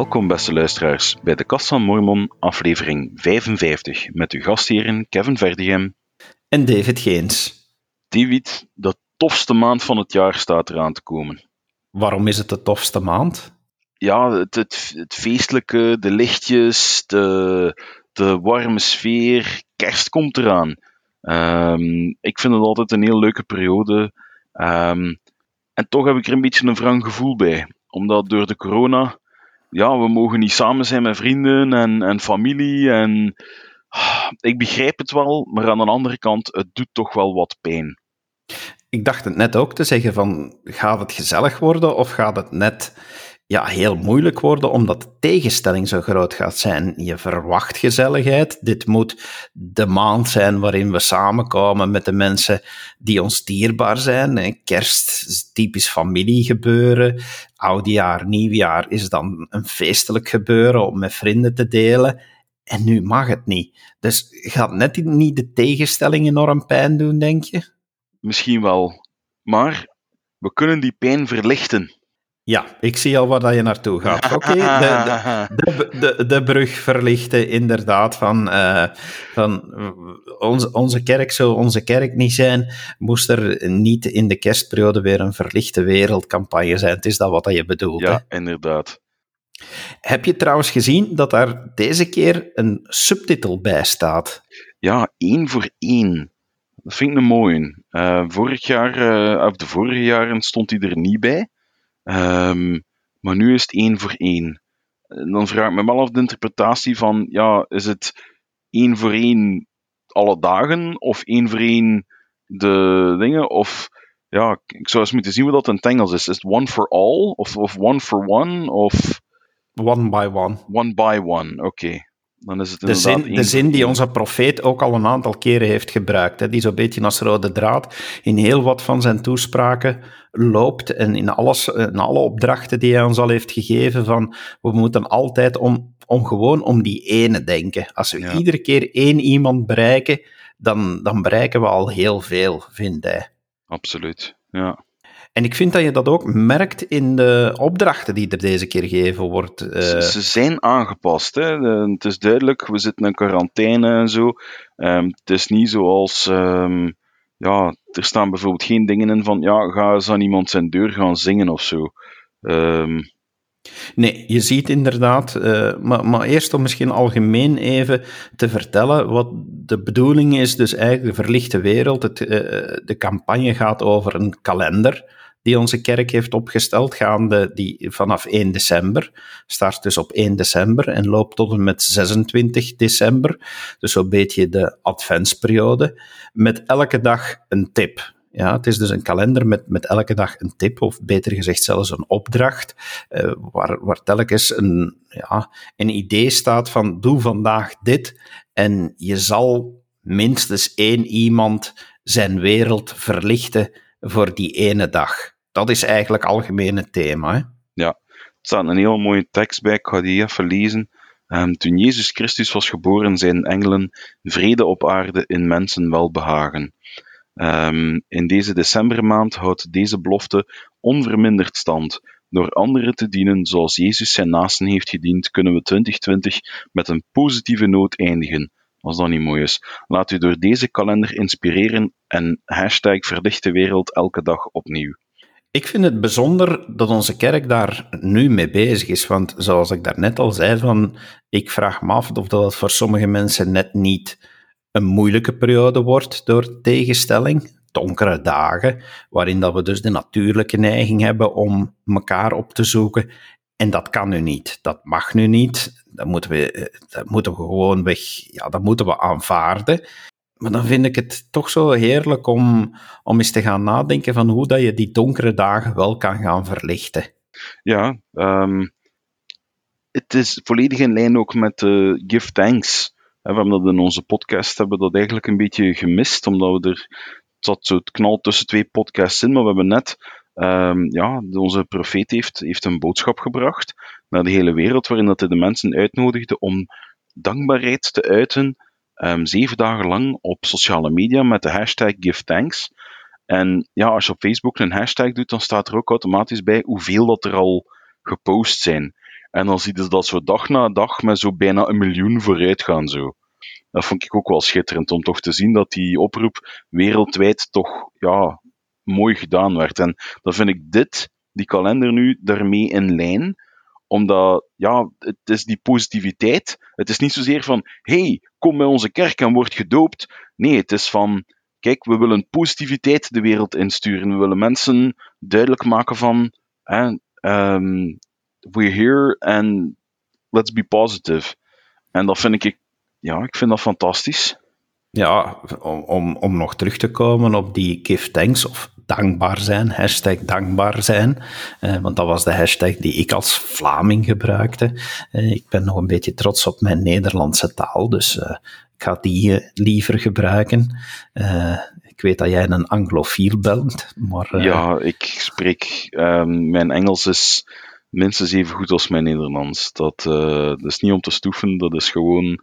Welkom beste luisteraars bij de Kast van Mormon, aflevering 55, met uw gastheren Kevin Verdegem en David Geens. David, de tofste maand van het jaar staat eraan te komen. Waarom is het de tofste maand? Ja, het, het, het feestelijke, de lichtjes, de, de warme sfeer, kerst komt eraan. Ehm, ik vind het altijd een heel leuke periode. Ehm, en toch heb ik er een beetje een wrang gevoel bij. Omdat door de corona, ja, we mogen niet samen zijn met vrienden en, en familie. En ik begrijp het wel, maar aan de andere kant, het doet toch wel wat pijn. Ik dacht het net ook te zeggen van, gaat het gezellig worden of gaat het net ja, heel moeilijk worden omdat de tegenstelling zo groot gaat zijn. Je verwacht gezelligheid. Dit moet de maand zijn waarin we samenkomen met de mensen die ons dierbaar zijn. Kerst is typisch familiegebeuren. Oudjaar, nieuwjaar is dan een feestelijk gebeuren om met vrienden te delen. En nu mag het niet. Dus gaat net niet de tegenstelling enorm pijn doen, denk je? Misschien wel. Maar we kunnen die pijn verlichten. Ja, ik zie al waar dat je naartoe gaat. Oké, de, de, de, de, brug verlichten, inderdaad, van, uh, van onze, onze kerk zou onze kerk niet zijn, moest er niet in de kerstperiode weer een verlichte wereldcampagne zijn. Het is dat wat je bedoelt. Ja, inderdaad. Heb je trouwens gezien dat daar deze keer een subtitel bij staat? Ja, één voor één. Dat vind ik een mooie. Uh, vorig jaar, uh, of de vorige jaren stond hij er niet bij. Um, maar nu is het één voor één. En dan vraag ik me wel af de interpretatie van, ja, is het één voor één alle dagen of één voor één de dingen? Of ja, ik zou eens moeten zien hoe dat in het Engels is. Is het one for all of, of one for one of... One by one. One by one, oké. Dan is het de zin, de zin die onze profeet ook al een aantal keren heeft gebruikt, hè, die zo'n beetje als rode draad in heel wat van zijn toespraken loopt en in, alles, in alle opdrachten die hij ons al heeft gegeven, van we moeten altijd om, om gewoon om die ene denken. Als we iedere keer één iemand bereiken, dan, dan bereiken we al heel veel, vindt hij. Absoluut, ja. En ik vind dat je dat ook merkt in de opdrachten die er deze keer gegeven wordt. Uh... Ze, zijn aangepast. Hè. het is duidelijk, we zitten in quarantaine en zo. Um, het is niet zoals. Um, ja, er staan bijvoorbeeld geen dingen in van. Ja, ga eens aan iemand zijn deur gaan zingen of zo. Um... Nee, je ziet inderdaad, uh, maar, maar, eerst om misschien algemeen even te vertellen wat de bedoeling is, dus eigenlijk de verlichte wereld. Het, uh, de campagne gaat over een kalender die onze kerk heeft opgesteld, gaande die vanaf 1 december. Start dus op 1 december en loopt tot en met 26 december. Dus zo'n beetje de adventsperiode. Met elke dag een tip. Ja, het is dus een kalender met, met elke dag een tip, of beter gezegd zelfs een opdracht, uh, waar, waar telkens een, ja, een idee staat van doe vandaag dit en je zal minstens één iemand zijn wereld verlichten voor die ene dag. Dat is eigenlijk algemeen het thema. Hè? Ja, er staat een heel mooie tekst bij, ik ga die even lezen. Um, toen Jezus Christus was geboren, zijn engelen vrede op aarde in mensen welbehagen. Um, in deze decembermaand houdt deze belofte onverminderd stand. Door anderen te dienen zoals Jezus zijn naasten heeft gediend, kunnen we 2020 met een positieve noot eindigen. Als dat niet mooi is. Laat u door deze kalender inspireren en hashtag verlicht de wereld elke dag opnieuw. Ik vind het bijzonder dat onze kerk daar nu mee bezig is. Want zoals ik daarnet al zei, van, ik vraag me af of dat voor sommige mensen net niet een moeilijke periode wordt door tegenstelling. Donkere dagen, waarin dat we dus de natuurlijke neiging hebben om elkaar op te zoeken. En dat kan nu niet. Dat mag nu niet. Dat moeten we, dat moeten we gewoon weg. Ja, dat moeten we aanvaarden. Maar dan vind ik het toch zo heerlijk om, om eens te gaan nadenken van hoe dat je die donkere dagen wel kan gaan verlichten. Ja, um, het is volledig in lijn ook met uh, Give Thanks. We hebben dat in onze podcast hebben dat eigenlijk een beetje gemist, omdat we er zat zo het knal tussen twee podcasts in, maar we hebben net um, ja, onze profeet heeft, heeft een boodschap gebracht naar de hele wereld, waarin dat hij de mensen uitnodigde om dankbaarheid te uiten um, zeven dagen lang op sociale media met de hashtag GiveThanks. En ja, als je op Facebook een hashtag doet, dan staat er ook automatisch bij hoeveel dat er al gepost zijn. En dan zie je dat zo dag na dag met zo bijna een miljoen vooruit gaan. Zo. Dat vond ik ook wel schitterend, om toch te zien dat die oproep wereldwijd toch ja, mooi gedaan werd. En dan vind ik dit, die kalender nu, daarmee in lijn omdat, ja, het is die positiviteit. Het is niet zozeer van, hey, kom bij onze kerk en word gedoopt. Nee, het is van, kijk, we willen positiviteit de wereld insturen. We willen mensen duidelijk maken van, um, we're here and let's be positive. En dat vind ik, ja, ik vind dat fantastisch. Ja, om, om, om nog terug te komen op die give thanks of dankbaar zijn, hashtag dankbaar zijn, eh, want dat was de hashtag die ik als Vlaming gebruikte. Eh, ik ben nog een beetje trots op mijn Nederlandse taal, dus eh, ik ga die eh, liever gebruiken. Eh, ik weet dat jij een anglofiel bent, maar... Eh, ja, ik spreek... Ehm, mijn Engels is minstens even goed als mijn Nederlands. Dat, dat is niet om te stoeven, dat is gewoon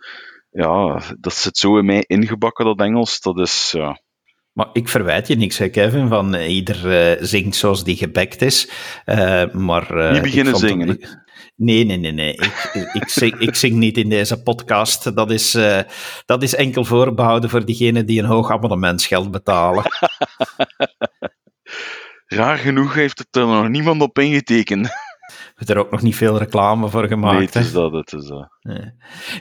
ja, dat zit zo in mij ingebakken, dat Engels. Dat is, ja. Maar ik verwijt je niks, hè, Kevin, van uh, ieder uh, zingt zoals die gebekt is. Uh, maar, niet beginnen zingen. Nee, nee, nee, nee. ik, ik, zing, ik zing niet in deze podcast. Dat is, dat is enkel voorbehouden voor diegenen die een hoog abonnementsgeld betalen. Raar genoeg heeft het er nog niemand op ingetekend er ook nog niet veel reclame voor gemaakt. Nee, het is dat, het is dat. Nee,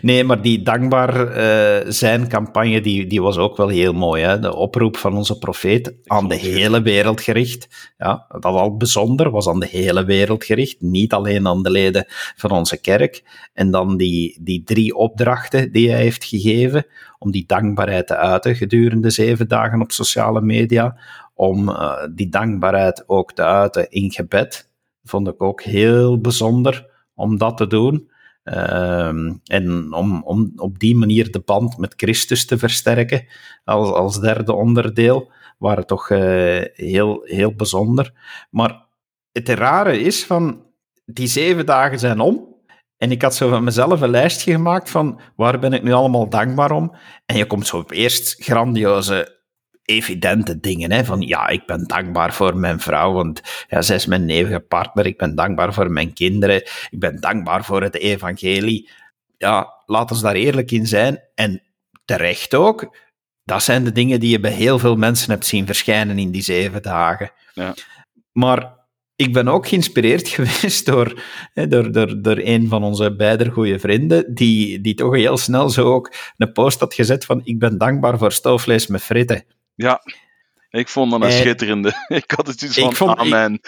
nee maar die dankbaar uh, zijn campagne, die, die was ook wel heel mooi. Hè? De oproep van onze profeet aan de hele wereld gericht. Ja, dat al bijzonder, was aan de hele wereld gericht. Niet alleen aan de leden van onze kerk. En dan die, die drie opdrachten die hij heeft gegeven om die dankbaarheid te uiten gedurende zeven dagen op sociale media. Om uh, die dankbaarheid ook te uiten in gebed vond ik ook heel bijzonder om dat te doen. Ehm, en om, om op die manier de band met Christus te versterken als, als derde onderdeel, waren toch uh, heel, heel bijzonder. Maar het rare is van, die zeven dagen zijn om. En ik had zo van mezelf een lijstje gemaakt van waar ben ik nu allemaal dankbaar om. En je komt zo op eerst grandioze evidente dingen. Hè? Van ja, ik ben dankbaar voor mijn vrouw, want ja, zij is mijn eeuwige partner. Ik ben dankbaar voor mijn kinderen. Ik ben dankbaar voor het evangelie. Ja, laat ons daar eerlijk in zijn. En terecht ook. Dat zijn de dingen die je bij heel veel mensen hebt zien verschijnen in die zeven dagen. Ja. Maar ik ben ook geïnspireerd geweest door, door, door, door een van onze beide goede vrienden, die, die toch heel snel zo ook een post had gezet van ik ben dankbaar voor stoofvlees met fritten. Ja, ik vond dat een eh, schitterende. Ik had het iets van, vond, amen.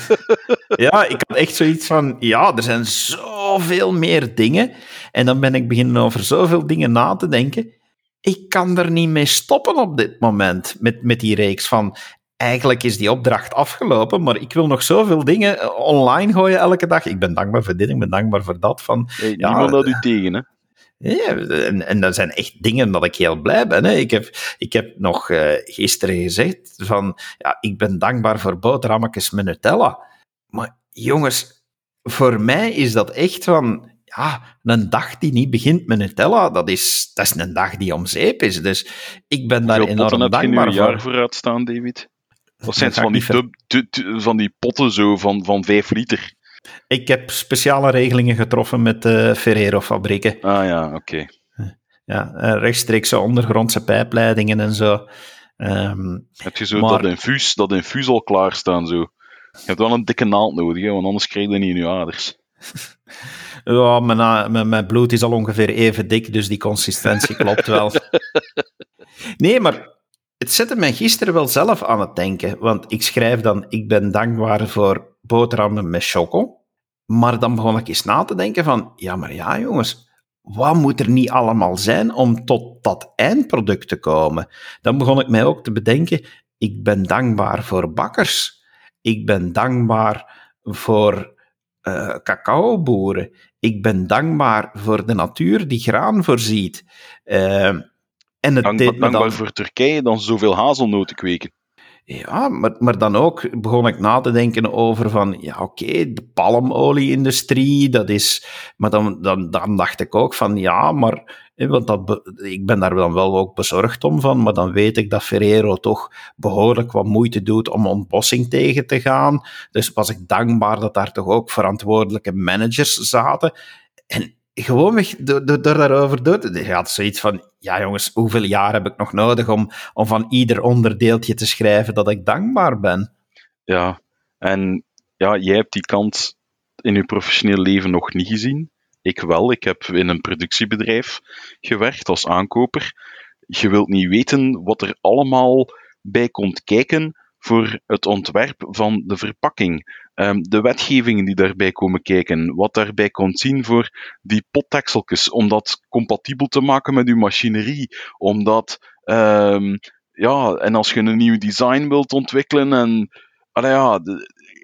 ja, ik had echt zoiets van, ja, er zijn zoveel meer dingen. En dan ben ik beginnen over zoveel dingen na te denken. Ik kan er niet mee stoppen op dit moment, met, met die reeks van... Eigenlijk is die opdracht afgelopen, maar ik wil nog zoveel dingen eh, online gooien elke dag. Ik ben dankbaar voor dit, ik ben dankbaar voor dat. Van, hey, ja, niemand houdt u tegen, hè? Ja, en, en dat zijn echt dingen dat ik heel blij ben. Hè. Ik, heb, ik heb nog uh, gisteren gezegd van, ja, ik ben dankbaar voor boterhammetjes met Nutella. Maar jongens, voor mij is dat echt van, ja, een dag die niet begint met Nutella, dat is, dat is een dag die om zeep is. Dus ik ben daar enorm dankbaar voor. Heb je jaar vooruit staan, David? Dat zijn van die, van die potten zo van, van 5 liter. Ik heb speciale regelingen getroffen met de Ferrero-fabrieken. Ah ja, oké. Ja, eh, rechtstreekse ondergrondse pijpleidingen en zo. Um, heb je zo dat, infuus, dat infuus al klaarstaan? Zo? Je hebt wel een dikke naald nodig, hè, want anders krijg je niet in je aders. ja, mijn, mijn, mijn, bloed is al ongeveer even dik, dus die consistentie klopt wel. Nee, maar het zette mij gisteren wel zelf aan het denken. Want ik schrijf dan, ik ben dankbaar voor boterhammen met choco. Maar dan begon ik eens na te denken van, ja, maar ja, jongens, wat moet er niet allemaal zijn om tot dat eindproduct te komen? Dan begon ik mij ook te bedenken, ik ben dankbaar voor bakkers. Ik ben dankbaar voor uh, cacaoboeren. Ik ben dankbaar voor de natuur die graan voorziet. Uh, en het Dank, dankbaar dan... voor Turkije dan zoveel hazelnoten kweken. Ja, maar, maar dan ook begon ik na te denken over van, ja oké, de palmolie-industrie, dat is... Maar dan, dan, dan dacht ik ook van, ja, maar... Want dat, ik ben daar dan wel ook bezorgd om van, maar dan weet ik dat Ferrero toch behoorlijk wat moeite doet om ontbossing tegen te gaan. Dus was ik dankbaar dat daar toch ook verantwoordelijke managers zaten. En gewoonweg door, door, daarover door te je had zoiets van, ja jongens, hoeveel jaar heb ik nog nodig om, om van ieder onderdeeltje te schrijven dat ik dankbaar ben? Ja, en ja, jij hebt die kant in je professioneel leven nog niet gezien. Ik wel, ik heb in een productiebedrijf gewerkt als aankoper. Je wilt niet weten wat er allemaal bij komt kijken voor het ontwerp van de verpakking. Um, de wetgevingen die daarbij komen kijken, wat daarbij komt zien voor die pottekseltjes, om dat compatibel te maken met uw machinerie, omdat, um, ja, en als je een nieuw design wilt ontwikkelen en, allee, ja,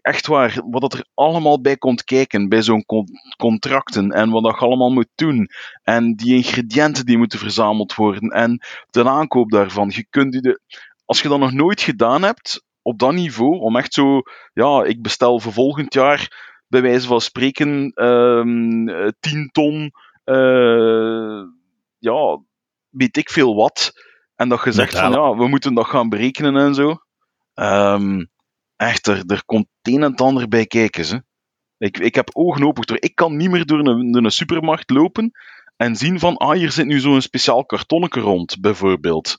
echt waar, wat er allemaal bij komt kijken bij zo'n con contracten en wat je allemaal moet doen en die ingrediënten die moeten verzameld worden en de aankoop daarvan. Je kunt die de, als je dat nog nooit gedaan hebt, op dat niveau, om echt zo, ja, ik bestel voor volgend jaar, bij wijze van spreken, um, ehm, 10 ton, uh, ja, weet ik veel wat. En dat je zegt van, ja, we moeten dat gaan berekenen en zo. Um, echt, er, komt het een en het ander bij kijken, ze. Ik, ik heb ogen open door. Ik kan niet meer door een, door een supermarkt lopen en zien van, ah, hier zit nu zo'n speciaal kartonnetje rond, bijvoorbeeld.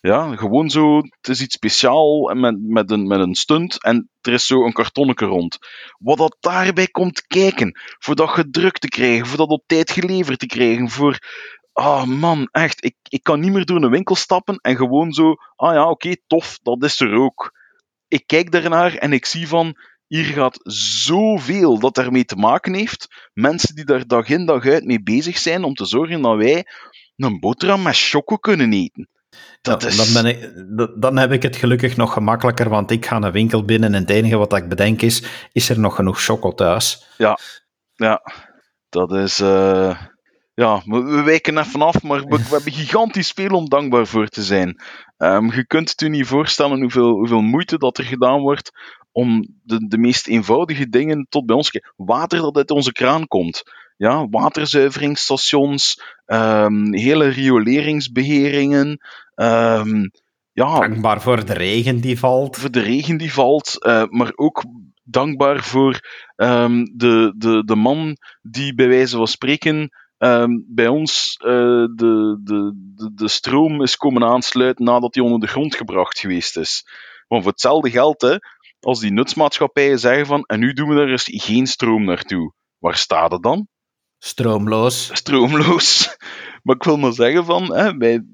Ja, gewoon zo, het is iets speciaal met, met, een, met een stunt en er is zo een kartonnetje rond. Wat dat daarbij komt kijken, voor dat gedrukt te krijgen, voor dat op tijd geleverd te krijgen, voor... Ah oh man, echt, ik, ik kan niet meer door een winkel stappen en gewoon zo, ah ja, oké, tof, dat is er ook. Ik kijk daarnaar en ik zie van, hier gaat zoveel dat daarmee te maken heeft. Mensen die daar dag in dag uit mee bezig zijn om te zorgen dat wij een boterham met choco kunnen eten. Dat is... dan, ben ik, dan heb ik het gelukkig nog gemakkelijker, want ik ga een winkel binnen en het enige wat ik bedenk is, is er nog genoeg choco thuis? Ja, ja. dat is... Uh... Ja, we wijken even af, maar we, hebben gigantisch veel om dankbaar voor te zijn. Um, je kunt het u niet voorstellen hoeveel, hoeveel moeite dat er gedaan wordt om de, de meest eenvoudige dingen tot bij ons te Water dat uit onze kraan komt ja, waterzuiveringsstations, um, hele rioleringsbeheringen. Um, ja, dankbaar voor de regen die valt. Voor de regen die valt, uh, maar ook dankbaar voor um, de, de, de man die bij wijze van spreken um, bij ons uh, de, de, de, de stroom is komen aansluiten nadat hij onder de grond gebracht geweest is. Want voor hetzelfde geld, hè, als die nutsmaatschappijen zeggen van en nu doen we er eens geen stroom naartoe, waar staat het dan? Stroomloos. Stroomloos. Maar ik wil maar zeggen van, hè, bij,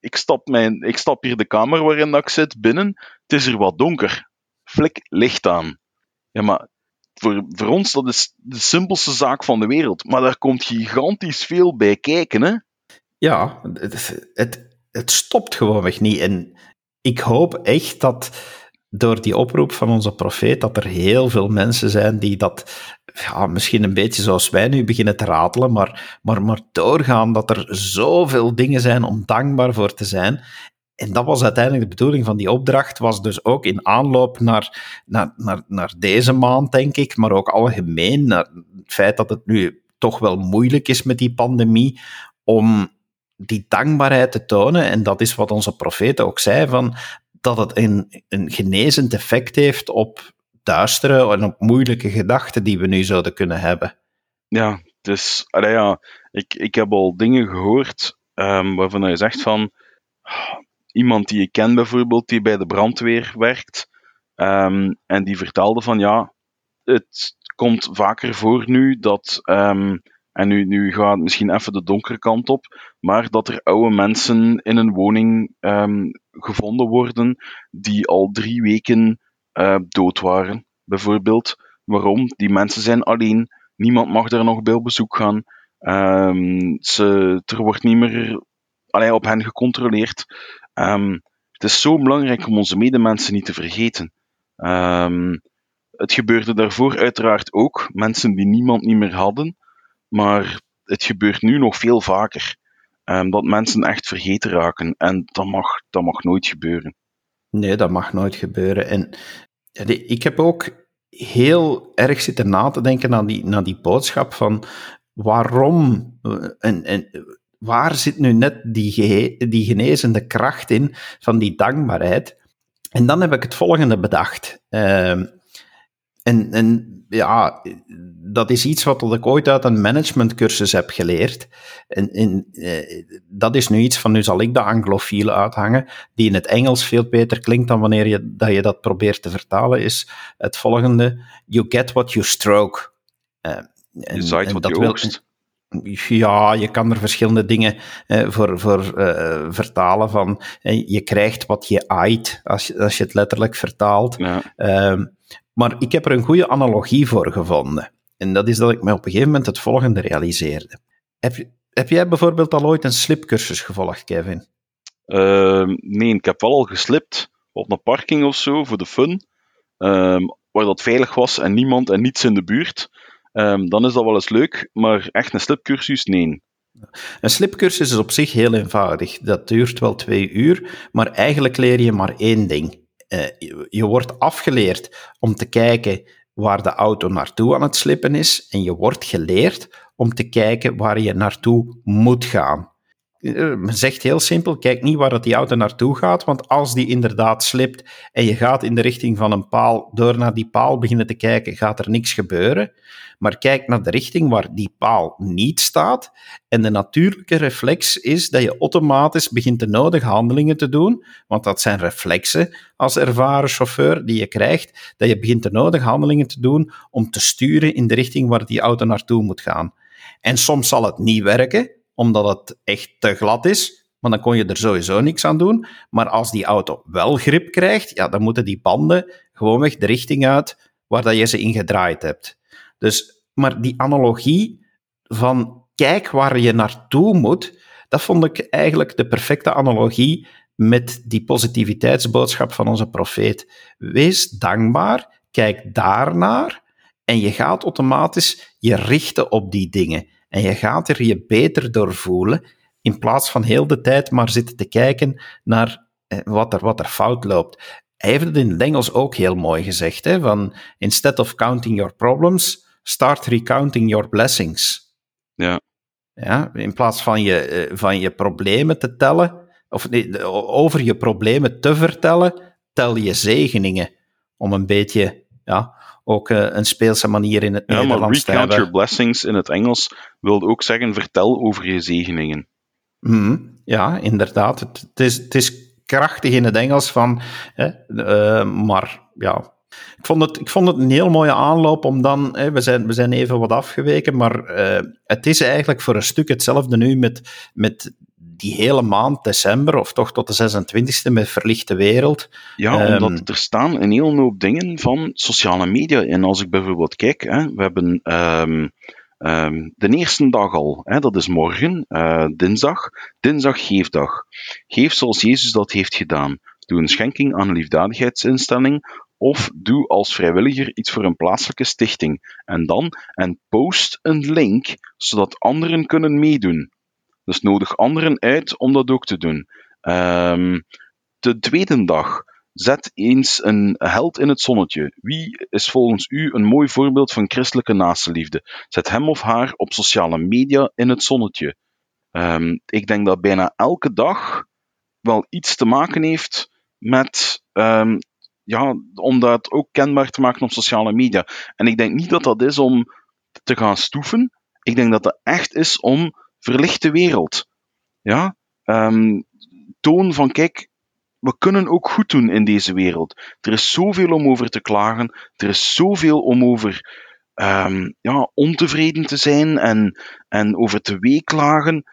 ik, stap mijn, ik stap hier de kamer waarin dat ik zit binnen, het is er wat donker. Flik licht aan. Ja, maar voor, voor ons dat is de simpelste zaak van de wereld. Maar daar komt gigantisch veel bij kijken, hè? Ja, het, het, het stopt gewoonweg niet. En ik hoop echt dat door die oproep van onze profeet, dat er heel veel mensen zijn die dat ja, misschien een beetje zoals wij nu beginnen te ratelen, maar, maar, maar doorgaan dat er zoveel dingen zijn om dankbaar voor te zijn. En dat was uiteindelijk de bedoeling van die opdracht, was dus ook in aanloop naar, naar, naar, naar deze maand, denk ik, maar ook algemeen, naar het feit dat het nu toch wel moeilijk is met die pandemie, om die dankbaarheid te tonen. En dat is wat onze profeet ook zei, van dat het een, een genezend effect heeft op duistere en op moeilijke gedachten die we nu zouden kunnen hebben. Ja, dus ja, ik, ik heb al dingen gehoord um, waarvan je zegt van iemand die je kent bijvoorbeeld, die bij de brandweer werkt, um, en die vertelde van ja, het komt vaker voor nu dat, um, en nu, nu gaat het misschien even de donkere kant op, maar dat er oude mensen in een woning gevonden worden die al drie weken uh, dood waren, bijvoorbeeld. Waarom? Die mensen zijn alleen, niemand mag daar nog bij op bezoek gaan. Um, ze, er wordt niet meer allee, op hen gecontroleerd. Um, het is zo belangrijk om onze medemensen niet te vergeten. Het gebeurde daarvoor uiteraard ook, mensen die niemand niet meer hadden, maar het gebeurt nu nog veel vaker. Um, dat mensen echt vergeten raken en dat mag, dat mag nooit gebeuren. Nee, dat mag nooit gebeuren. En ik heb ook heel erg zitten na te denken naar die, naar die boodschap van waarom eh, en, en waar zit nu net die, die genezende kracht in van die dankbaarheid? En dan heb ik het volgende bedacht. Uh, en, en ja, dat is iets wat ik ooit uit een managementcursus heb geleerd. En, en eh, dat is nu iets van, nu zal ik de anglofiele uithangen, die in het Engels veel beter klinkt dan wanneer je dat, je dat probeert te vertalen, is het volgende. You get what you stroke. Uh, je zaait wat je oogst. Ja, je kan er verschillende dingen eh, voor, voor uh, vertalen van. Eh, je krijgt wat je aait, als je, als je het letterlijk vertaalt. Ja. Uh, maar ik heb er een goede analogie voor gevonden. En dat is dat ik me op een gegeven moment het volgende realiseerde. Heb, heb jij bijvoorbeeld al ooit een slipcursus gevolgd, Kevin? Uh, nee, ik heb wel al geslipt op een parking of zo voor de fun. Um, waar dat veilig was en niemand en niets in de buurt. Um, dan is dat wel eens leuk, maar echt een slipcursus, nee. Een slipcursus is op zich heel eenvoudig. Dat duurt wel twee uur, maar eigenlijk leer je maar één ding. Uh, je wordt afgeleerd om te kijken waar de auto naartoe aan het slippen is en je wordt geleerd om te kijken waar je naartoe moet gaan. Eh, zegt heel simpel, kijk niet waar dat die auto naartoe gaat, want als die inderdaad slipt en je gaat in de richting van een paal, door naar die paal beginnen te kijken, gaat er niks gebeuren. Maar kijk naar de richting waar die paal niet staat. En de natuurlijke reflex is dat je automatisch begint de nodige handelingen te doen, want dat zijn reflexen als ervaren chauffeur die je krijgt, dat je begint de nodige handelingen te doen om te sturen in de richting waar die auto naartoe moet gaan. En soms zal het niet werken, omdat het echt te glad is. Maar dan kon je er sowieso niks aan doen. Maar als die auto wel grip krijgt, ja, dan moeten die banden gewoonweg de richting uit waar dat je ze in gedraaid hebt. Dus, maar die analogie van kijk waar je naartoe moet, dat vond ik eigenlijk de perfecte analogie met die positiviteitsboodschap van onze profeet. Wees dankbaar, kijk daarnaar en je gaat automatisch je richten op die dingen. En je gaat er je beter door voelen, in plaats van heel de tijd maar zitten te kijken naar eh, wat er, wat er fout loopt. Hij heeft het in het Engels ook heel mooi gezegd, hè, van instead of counting your problems, start recounting your blessings. Ja. Ja, in plaats van je, eh, van je problemen te tellen, of nee, over je problemen te vertellen, tel je zegeningen. Om een beetje ja, ook uh, een speelse manier in het ja, Nederlands te hebben. Recount your blessings in het Engels wil ook zeggen vertel over je zegeningen. Mm, ja, inderdaad. Het, het, is, het is krachtig in het Engels van, hè, uh, maar ja. Ik vond, het, ik vond het een heel mooie aanloop om dan, hè, we, zijn, we zijn even wat afgeweken, maar uh, het is eigenlijk voor een stuk hetzelfde nu met, met die hele maand december, of toch tot de 26e met Verlichte Wereld. Ja, omdat ehm, er staan een hele hoop dingen van sociale media En Als ik bijvoorbeeld kijk, hè, we hebben um, um, de eerste dag al, hè, dat is morgen, uh, dinsdag, dinsdag geefdag. Geef zoals Jezus dat heeft gedaan. Doe een schenking aan een liefdadigheidsinstelling of doe als vrijwilliger iets voor een plaatselijke stichting. En dan en post een link zodat anderen kunnen meedoen. Dus nodig anderen uit om dat ook te doen. Um, de tweede dag. Zet eens een held in het zonnetje. Wie is volgens u een mooi voorbeeld van christelijke naastenliefde? Zet hem of haar op sociale media in het zonnetje. Um, ik denk dat bijna elke dag wel iets te maken heeft met, um, ja, om dat ook kenbaar te maken op sociale media. En ik denk niet dat dat is om te gaan stoeven. Ik denk dat dat echt is om verlichte wereld. Ja? Um, toon van, kijk, we kunnen ook goed doen in deze wereld. Er is zoveel om over te klagen. Er is zoveel om over um, ja, ontevreden te zijn en, en over te weeklagen.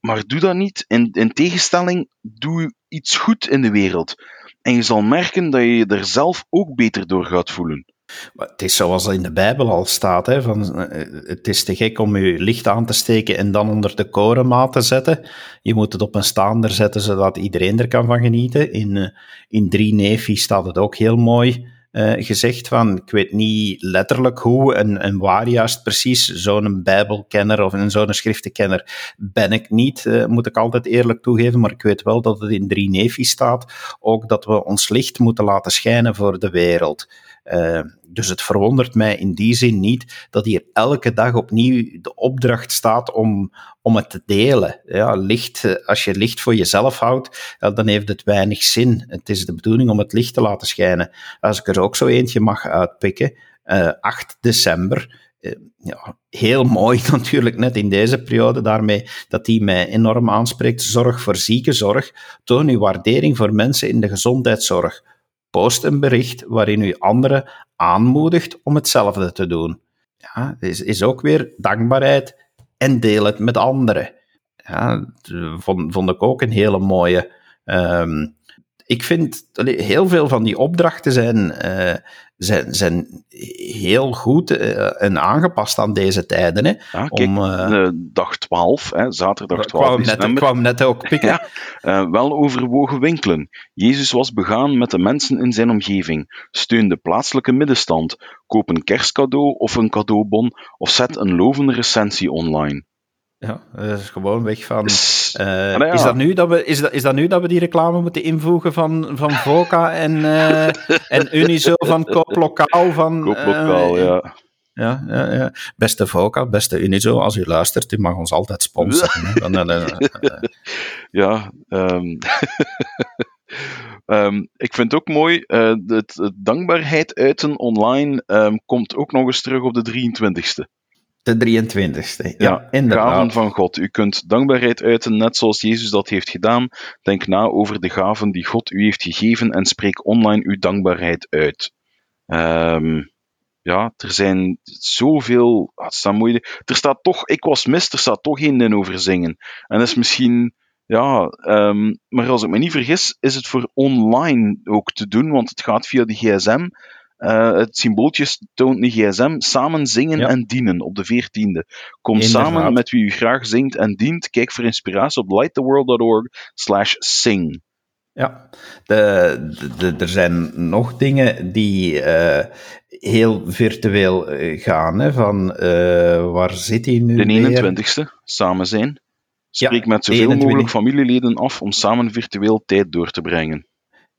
Maar doe dat niet. In, in tegenstelling, doe iets goed in de wereld. En je zal merken dat je je er zelf ook beter door gaat voelen. Het is zoals in de Bijbel al staat: hè, van, eh, het is te gek om je licht aan te steken en dan onder de korenmaat te zetten. Je moet het op een staander zetten zodat iedereen er kan van genieten. In, uh, in 3 Nefi staat het ook heel mooi. uh, gezegd van, ik weet niet letterlijk hoe en, en waar juist precies, zo'n bijbelkenner of zo'n schriftenkenner ben ik niet, moet ik altijd eerlijk toegeven, maar ik weet wel dat het in drie nefi staat, ook dat we ons licht moeten laten schijnen voor de wereld. Uh, dus het verwondert mij in die zin niet dat hier elke dag opnieuw de opdracht staat om, om het te delen. Ja, licht, als je licht voor jezelf houdt, dan heeft het weinig zin. Het is de bedoeling om het licht te laten schijnen. Als ik er ook zo eentje mag uitpikken, uh, 8 december. Uh, ja, heel mooi natuurlijk, net in deze periode, daarmee dat die mij enorm aanspreekt. Zorg voor ziekenzorg. Toon uw waardering voor mensen in de gezondheidszorg post een bericht waarin u anderen aanmoedigt om hetzelfde te doen. Ja, is, is ook weer dankbaarheid en deel het met anderen. Ja, vond, vond ik ook een hele mooie. Um, ik vind heel veel van die opdrachten zijn, uh, zijn, zijn heel goed uh, en aangepast aan deze tijden. Hè, ja, kijk, om, uh, dag 12, hè, zaterdag 12 kwam december. Net, kwam net ook pikken. ja, wel overwogen winkelen. Jezus was begaan met de mensen in zijn omgeving. Steun de plaatselijke middenstand. Koop een kerstcadeau of een cadeaubon of zet een lovende recensie online. Ja, dat is gewoon weg van. Uh, ja. is, dat nu dat we, is, dat, is dat nu dat we die reclame moeten invoegen van, van Voca en, uh, en Unizo van Kooplokaal? Van, Kooplokaal, uh, ja. Ja, ja, ja. Beste Voca, beste Unizo, als u luistert, u mag ons altijd sponsoren. dan, ja, um, um, ik vind het ook mooi, het, het, dankbaarheid uiten online um, komt ook nog eens terug op de 23ste. De 23ste. Ja, ja inderdaad. Gaven van God. U kunt dankbaarheid uiten, net zoals Jezus dat heeft gedaan. Denk na over de gaven die God u heeft gegeven en spreek online uw dankbaarheid uit. Um, ja, er zijn zoveel. Ah, het staat mooi, er staat toch, ik was mis, er staat toch één in over zingen. En dat is misschien. Ja, um, maar als ik me niet vergis, is het voor online ook te doen, want het gaat via de gsm. Uh, het symbooltje toont een gsm. Samen zingen ja. en dienen op de 14e. Kom Inderdaad. samen met wie u graag zingt en dient. Kijk voor inspiratie op lighttheworld.org slash sing. Ja, de, de, er zijn nog dingen die uh, heel virtueel gaan. Hè, van uh, waar zit hij nu? De 21ste, samen zijn. Spreek ja, met zoveel 21. mogelijk familieleden af om samen virtueel tijd door te brengen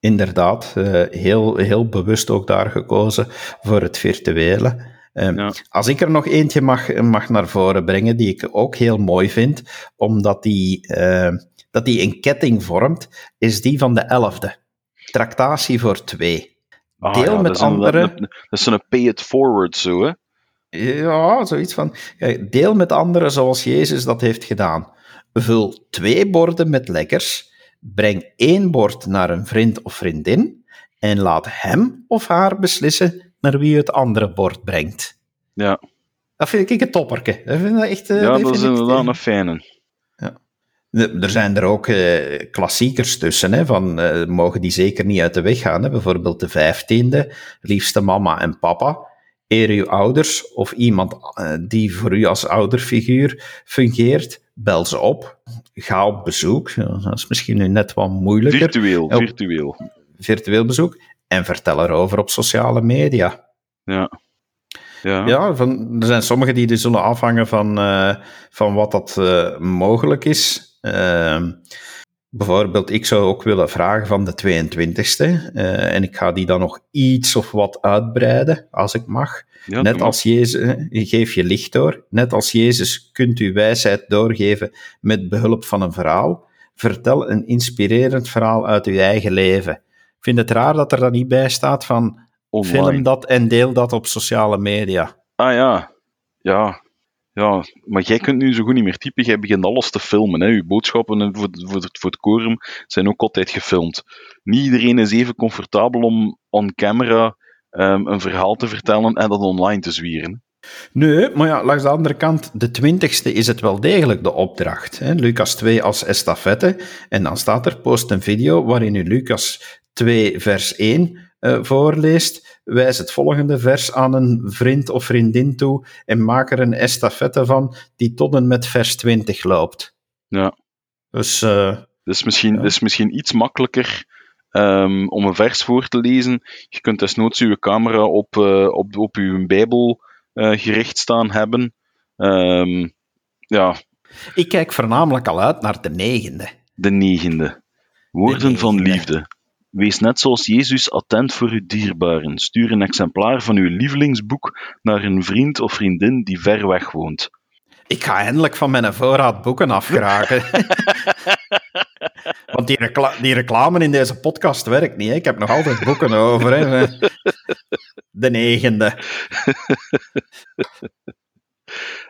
inderdaad uh, heel, heel bewust ook daar gekozen voor het virtuele. Ja. Als ik er nog eentje mag, mag naar voren brengen, die ik ook heel mooi vind, omdat die, uh, dat die een ketting vormt, is die van de elfde. Tractatie voor twee. Ah, Deel ja, met anderen. Dat is een pay it forward zo, hè? Ja, zoiets van. Deel met anderen zoals Jezus dat heeft gedaan. Vul twee borden met lekkers Breng één bord naar een vriend of vriendin en laat hem of haar beslissen naar wie het andere bord brengt. Ja. Dat vind ik een topperke. Dat vind ik echt, ja, dat, is inderdaad een fijne. Ja. Er zijn er ook uh, klassiekers tussen, hè, van, mogen die zeker niet uit de weg gaan. Hè. Bijvoorbeeld de vijftiende, liefste mama en papa. Eer uw ouders of iemand die voor u als ouderfiguur fungeert bel ze op, ga op bezoek. Dat is misschien nu net wat moeilijker. Virtueel, virtueel. Virtueel bezoek. En vertel erover op sociale media. Ja. Ja, ja van, er zijn sommigen die dus zullen afhangen van, uh, van wat dat uh, mogelijk is. Uh, bijvoorbeeld, ik zou ook willen vragen van de 22e. en ik ga die dan nog iets of wat uitbreiden, als ik mag. Ja, Net als Jezus, geef je licht door. Net als Jezus kunt u wijsheid doorgeven met behulp van een verhaal. Vertel een inspirerend verhaal uit uw eigen leven. Ik vind het raar dat er dan niet bij staat van Online. film dat en deel dat op sociale media. Ah ja, ja. Ja, maar jij kunt nu zo goed niet meer typen. Jij begint alles te filmen. Hè. Uw boodschappen voor, voor, voor het quorum zijn ook altijd gefilmd. Niet iedereen is even comfortabel om on camera um, een verhaal te vertellen en dat online te zwieren. Nee, maar ja, langs de andere kant, de twintigste is het wel degelijk de opdracht. Hè? Lucas 2 als estafette. En dan staat er, post een video waarin u Lucas 2 vers 1 uh, voorleest. Wijs het volgende vers aan een vriend of vriendin toe en maak er een estafette van die tot en met vers 20 loopt. Ja. Dus... Uh, dus misschien, ja. is misschien iets makkelijker ehm, om een vers voor te lezen. Je kunt desnoods uw camera op, uh, op, op uw Bijbel uh, gericht staan hebben. Um, ja. Ik kijk voornamelijk al uit naar de negende. De negende. Woorden de negende. van liefde. Wees net zoals Jezus attent voor uw dierbaren. Stuur een exemplaar van uw lievelingsboek naar een vriend of vriendin die ver weg woont. Ik ga eindelijk van mijn voorraad boeken afgeraken. Want die, recla die, reclame in deze podcast werkt niet. Hè? Ik heb nog altijd boeken over. Hè? De negende.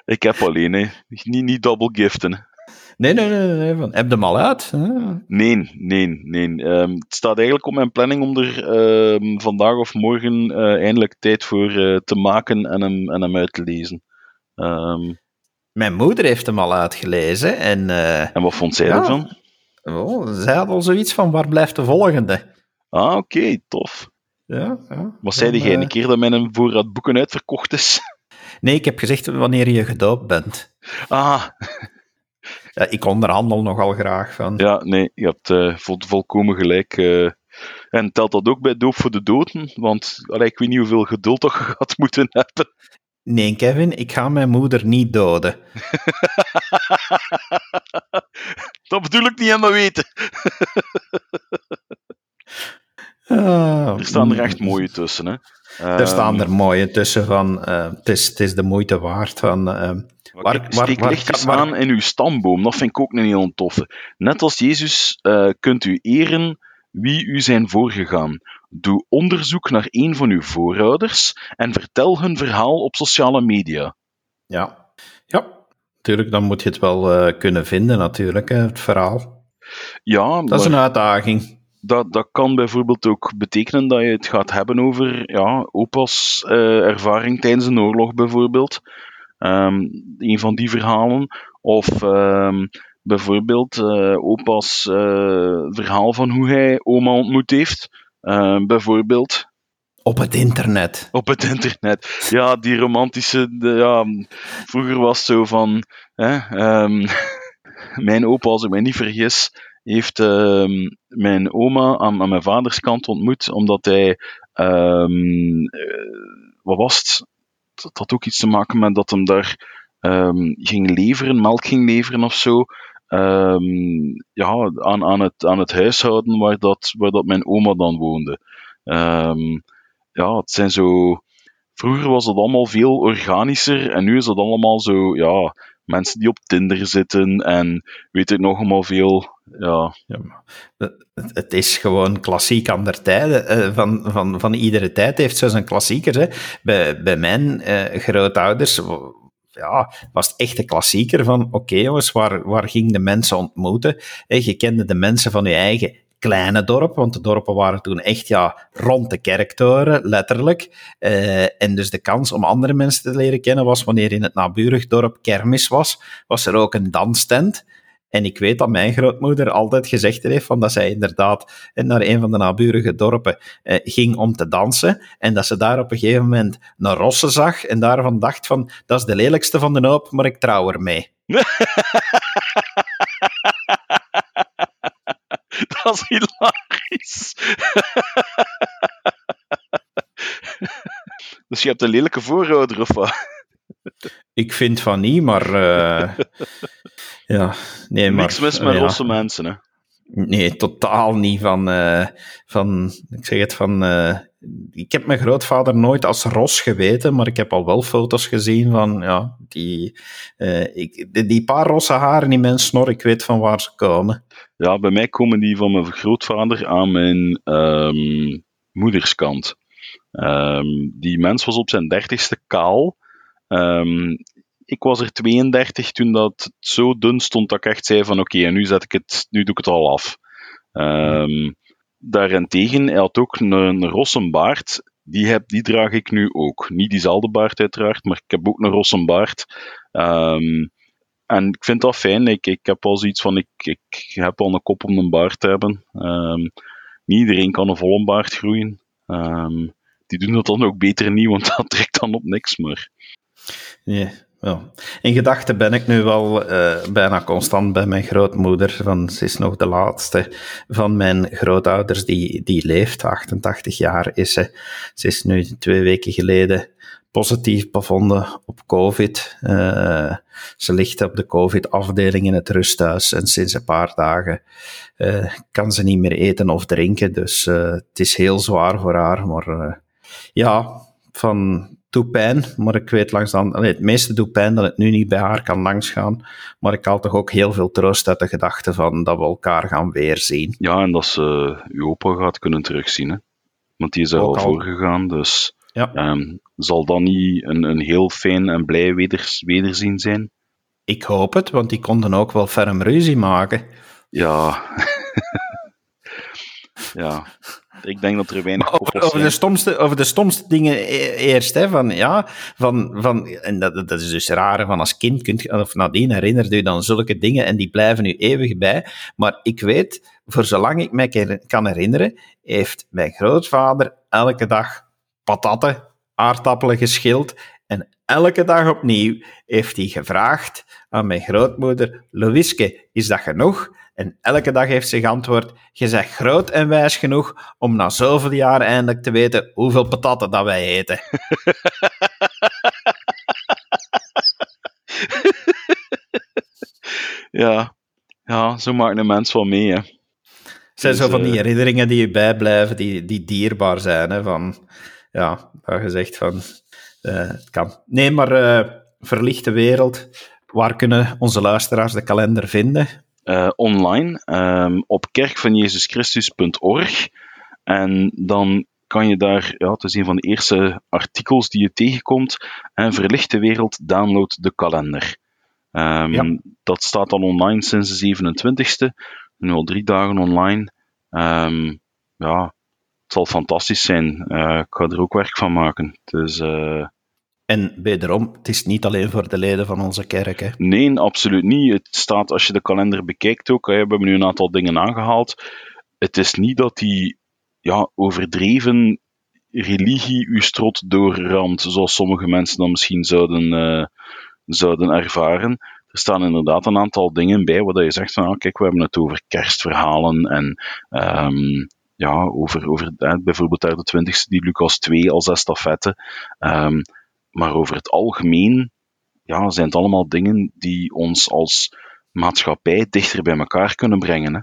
Ik heb alleen, hè. Niet, niet double giften. Nee, nee, nee. nee. Van, heb je hem al uit? Nee, nee, nee. Um, het staat eigenlijk op mijn planning om er um, vandaag of morgen uh, eindelijk tijd voor uh, te maken en hem, en hem uit te lezen. Um, mijn moeder heeft hem al uitgelezen. En, uh, en wat vond zij ja, ervan? Oh, zij had al zoiets van, waar blijft de volgende? Ah, oké, okay, tof. Ja, ja. Wat zei jij een keer dat mijn voorraad boeken uitverkocht is? Nee, ik heb gezegd wanneer je gedoopt bent. Ah. Ja, ik onderhandel nogal graag van. Ja, nee, je hebt uh, vol, volkomen gelijk. Uh, en telt dat ook bij doop voor de doden? Want allee, ik weet niet hoeveel geduld dat je gaat moeten hebben. Nee, Kevin, ik ga mijn moeder niet doden. dat bedoel ik niet helemaal weten. Uh, er staan er echt mooie tussen, hè? Er staan er mooie tussen van, uh, het, is, het is de moeite waard van... Uh, waar, Kijk, steek waar, lichtjes waar, aan in uw stamboom, dat vind ik ook een heel toffe. Net als Jezus uh, kunt u eren wie u zijn voorgegaan. Doe onderzoek naar een van uw voorouders en vertel hun verhaal op sociale media. Ja, ja. Natuurlijk, dan moet je het wel uh, kunnen vinden, natuurlijk, hè, het verhaal. Ja, dat is een uitdaging. Dat, dat kan bijvoorbeeld ook betekenen dat je het gaat hebben over ja, opa's uh, ervaring tijdens een oorlog, bijvoorbeeld. Um, een van die verhalen. Of um, bijvoorbeeld uh, opa's uh, verhaal van hoe hij oma ontmoet heeft. Uh, bijvoorbeeld. Op het internet. Op het internet. Ja, die romantische. De, ja, vroeger was het zo van. Hè, um, mijn opa, als ik mij niet vergis, heeft mijn oma aan, mijn vaders kant ontmoet, omdat hij. wat was het? Dat had ook iets te maken met dat hem daar ging leveren, melk ging leveren of zo. Ja, aan, aan, het, aan het huishouden waar dat, waar dat mijn oma dan woonde. Ja, het zijn zo. Vroeger was het allemaal veel organischer en nu is het allemaal zo, ja, mensen die op Tinder zitten en weet ik nog allemaal veel. Ja. ja het is gewoon klassiek aan der tijden. Uh, van, van, van iedere tijd heeft ze zijn klassiekers. Hè. Bij, bij mijn uh, grootouders ja, was het echt de klassieker van, oké jongens, waar, waar ging de mensen ontmoeten? je kende de mensen van je eigen kleine dorp, want de dorpen waren toen echt ja, rond de kerktoren, letterlijk. Uh, en dus de kans om andere mensen te leren kennen was wanneer in het naburig dorp kermis was, was er ook een danstent. En ik weet dat mijn grootmoeder altijd gezegd heeft van dat zij inderdaad naar een van de naburige dorpen eh, ging om te dansen. En dat ze daar op een gegeven moment een rosse zag en daarvan dacht van dat is de lelijkste van de hoop, maar ik trouw ermee. dat is hilarisch. dus je hebt een lelijke voorouder of wat? Ik vind van niet, maar. Uh, ja, nee, maar. Niks mis met uh, rosse mensen, hè? Nee, totaal niet. Van, uh, van ik zeg het van. Ik heb mijn grootvader nooit als ros geweten, maar ik heb al wel foto's gezien van. Ja, die, ik, die, paar rosse haren in mijn snor, ik weet van waar ze komen. Ja, bij mij komen die van mijn grootvader aan mijn um, moederskant. Um, die mens was op zijn dertigste kaal. Um, ik was er 32 toen dat zo dun stond dat ik echt zei van oké, nu zet ik het, nu doe ik het al af. Um, daarentegen, hij had ook een, een rosse baard. Die, heb, die draag ik nu ook. Niet diezelfde baard uiteraard, maar ik heb ook een rosse baard. Um, en ik vind dat fijn. Ik, ik heb al zoiets van, ik, ik heb al een kop om een baard te hebben. Um, niet iedereen kan een volle baard groeien. Um, die doen dat dan ook beter niet, want dat trekt dan op niks. Maar Nee, ja. In gedachten ben ik nu wel uh, bijna constant bij mijn grootmoeder. Van, ze is nog de laatste van mijn grootouders die, die leeft. 88 jaar is ze. Ze is nu twee weken geleden positief bevonden op COVID. Uh, ze ligt op de COVID-afdeling in het rusthuis en sinds een paar dagen uh, kan ze niet meer eten of drinken. Dus het is heel zwaar voor haar. Maar ja, van doet pijn, maar ik weet langs dan, het meeste doet pijn dat het nu niet bij haar kan langsgaan. Maar ik haal toch ook heel veel troost uit de gedachte van dat we elkaar gaan weerzien. Ja, en dat ze uw opa gaat kunnen terugzien. Hè? Want die is er al, al voorgegaan, dus ja. Um, zal dat niet een, een heel fijn en blij weders, wederzien zijn? Ik hoop het, want die konden ook wel ferm ruzie maken. Ja. ja. Ik denk dat er weinig over, over, de stomste, over de stomste dingen e-, eerst. Hè, van, ja, van, van, en dat, dat is dus raar, van als kind kunt, of nadien herinnerde je dan zulke dingen en die blijven nu eeuwig bij. Maar ik weet, voor zolang ik mij kan herinneren, heeft mijn grootvader elke dag patatten, aardappelen geschild. En elke dag opnieuw heeft hij gevraagd aan mijn grootmoeder: Louiske, is dat genoeg? En elke dag heeft ze geantwoord: Je zegt groot en wijs genoeg om na zoveel jaar eindelijk te weten hoeveel patatten dat wij eten. ja. ja, zo maakt een mens wel mee. Hè. zijn zo van die eh, herinneringen die je bijblijven, die, die dierbaar zijn. Hè, van, ja, waar gezegd van, uh, het kan. Nee, maar uh, verlichte wereld, waar kunnen onze luisteraars de kalender vinden? Uh, online um, op kerkvanjezuschristus.org. En dan kan je daar, ja, het is een van de eerste artikels die je tegenkomt, en Verlichte Wereld, download de kalender. Um, ja. Dat staat al online sinds de 27e, nu al drie dagen online. Um, ja, zal fantastisch zijn. Uh, ik ga er ook werk van maken. Dus, uh... En wederom, het is niet alleen voor de leden van onze kerk. Hè? Nee, absoluut niet. Het staat, als je de kalender bekijkt ook, we hebben nu een aantal dingen aangehaald. Het is niet dat die ja, overdreven religie uw strot doorramt, zoals sommige mensen dan misschien zouden, uh, zouden ervaren. Er staan inderdaad een aantal dingen bij waar je zegt van, ah, kijk, we hebben het over kerstverhalen en um, ja, over, over eh, bijvoorbeeld daar de twintigste, die Lucas 2 als estafette. Um, maar over het algemeen ja, zijn het allemaal dingen die ons als maatschappij dichter bij elkaar kunnen brengen. Hè.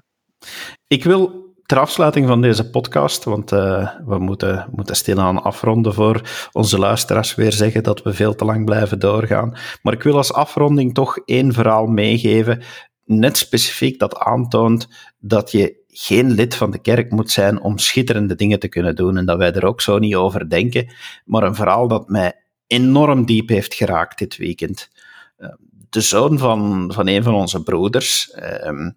Ik wil ter afsluiting van deze podcast, want uh, we moeten, moeten stilaan afronden voor onze luisteraars weer zeggen dat we veel te lang blijven doorgaan. Maar ik wil als afronding toch één verhaal meegeven, net specifiek dat aantoont dat je geen lid van de kerk moet zijn om schitterende dingen te kunnen doen en dat wij er ook zo niet over denken. Maar een verhaal dat mij enorm diep heeft geraakt dit weekend. Eh, de zoon van, van een van onze broeders, ehm,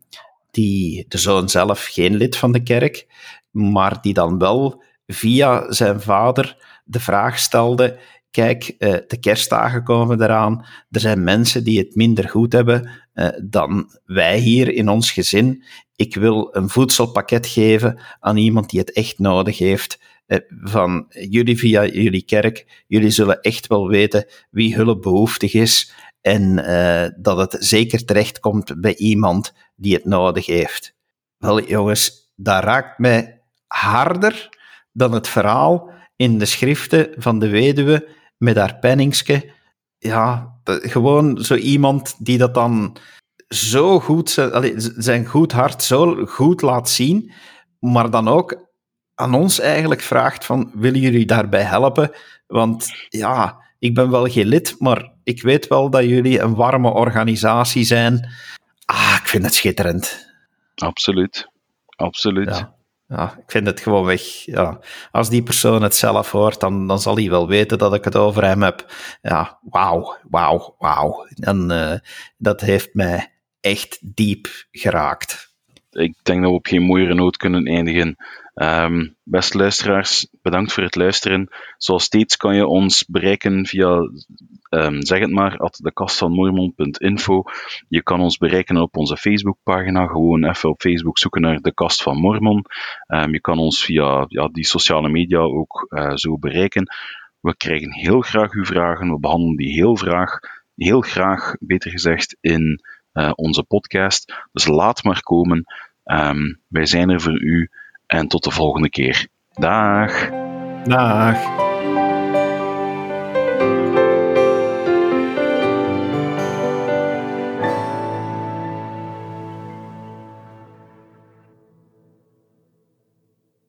die, de zoon zelf geen lid van de kerk, maar die dan wel via zijn vader de vraag stelde: Kijk, eh, de kerstdagen komen eraan. Er zijn mensen die het minder goed hebben eh, dan wij hier in ons gezin. Ik wil een voedselpakket geven aan iemand die het echt nodig heeft. Eh, van jullie via jullie kerk, jullie zullen echt wel weten wie hulpbehoeftig is en dat het zeker terechtkomt bij iemand die het nodig heeft. Wel, jongens, dat raakt mij harder dan het verhaal in de schriften van de weduwe met haar penningske. Ja, gewoon zo iemand die dat dan zo goed, zijn goed hart zo goed laat zien, maar dan ook aan ons eigenlijk vraagt van, willen jullie daarbij helpen? Want ja, ik ben wel geen lid, maar ik weet wel dat jullie een warme organisatie zijn. Ah, ik vind het schitterend. Absoluut, absoluut. Ja ja, ik vind het gewoon weg. Ja. Als die persoon het zelf hoort, dan, dan zal hij wel weten dat ik het over hem heb. Ja, wauw, wauw, wauw. En uh, dat heeft mij echt diep geraakt. Ik denk dat we op geen mooiere noot kunnen eindigen. Um, beste luisteraars, bedankt voor het luisteren. Zoals steeds kan je ons bereiken via, um, zeg het maar, at dekastvanmormon.info. Je kan ons bereiken op onze Facebookpagina. Gewoon even op Facebook zoeken naar de Kast van Mormon. Um, je kan ons via ja, die sociale media ook uh, zo bereiken. We krijgen heel graag uw vragen. We behandelen die heel graag. heel graag, beter gezegd, in onze podcast. Dus laat maar komen. Wij zijn er voor u en tot de volgende keer. Dag. Dag.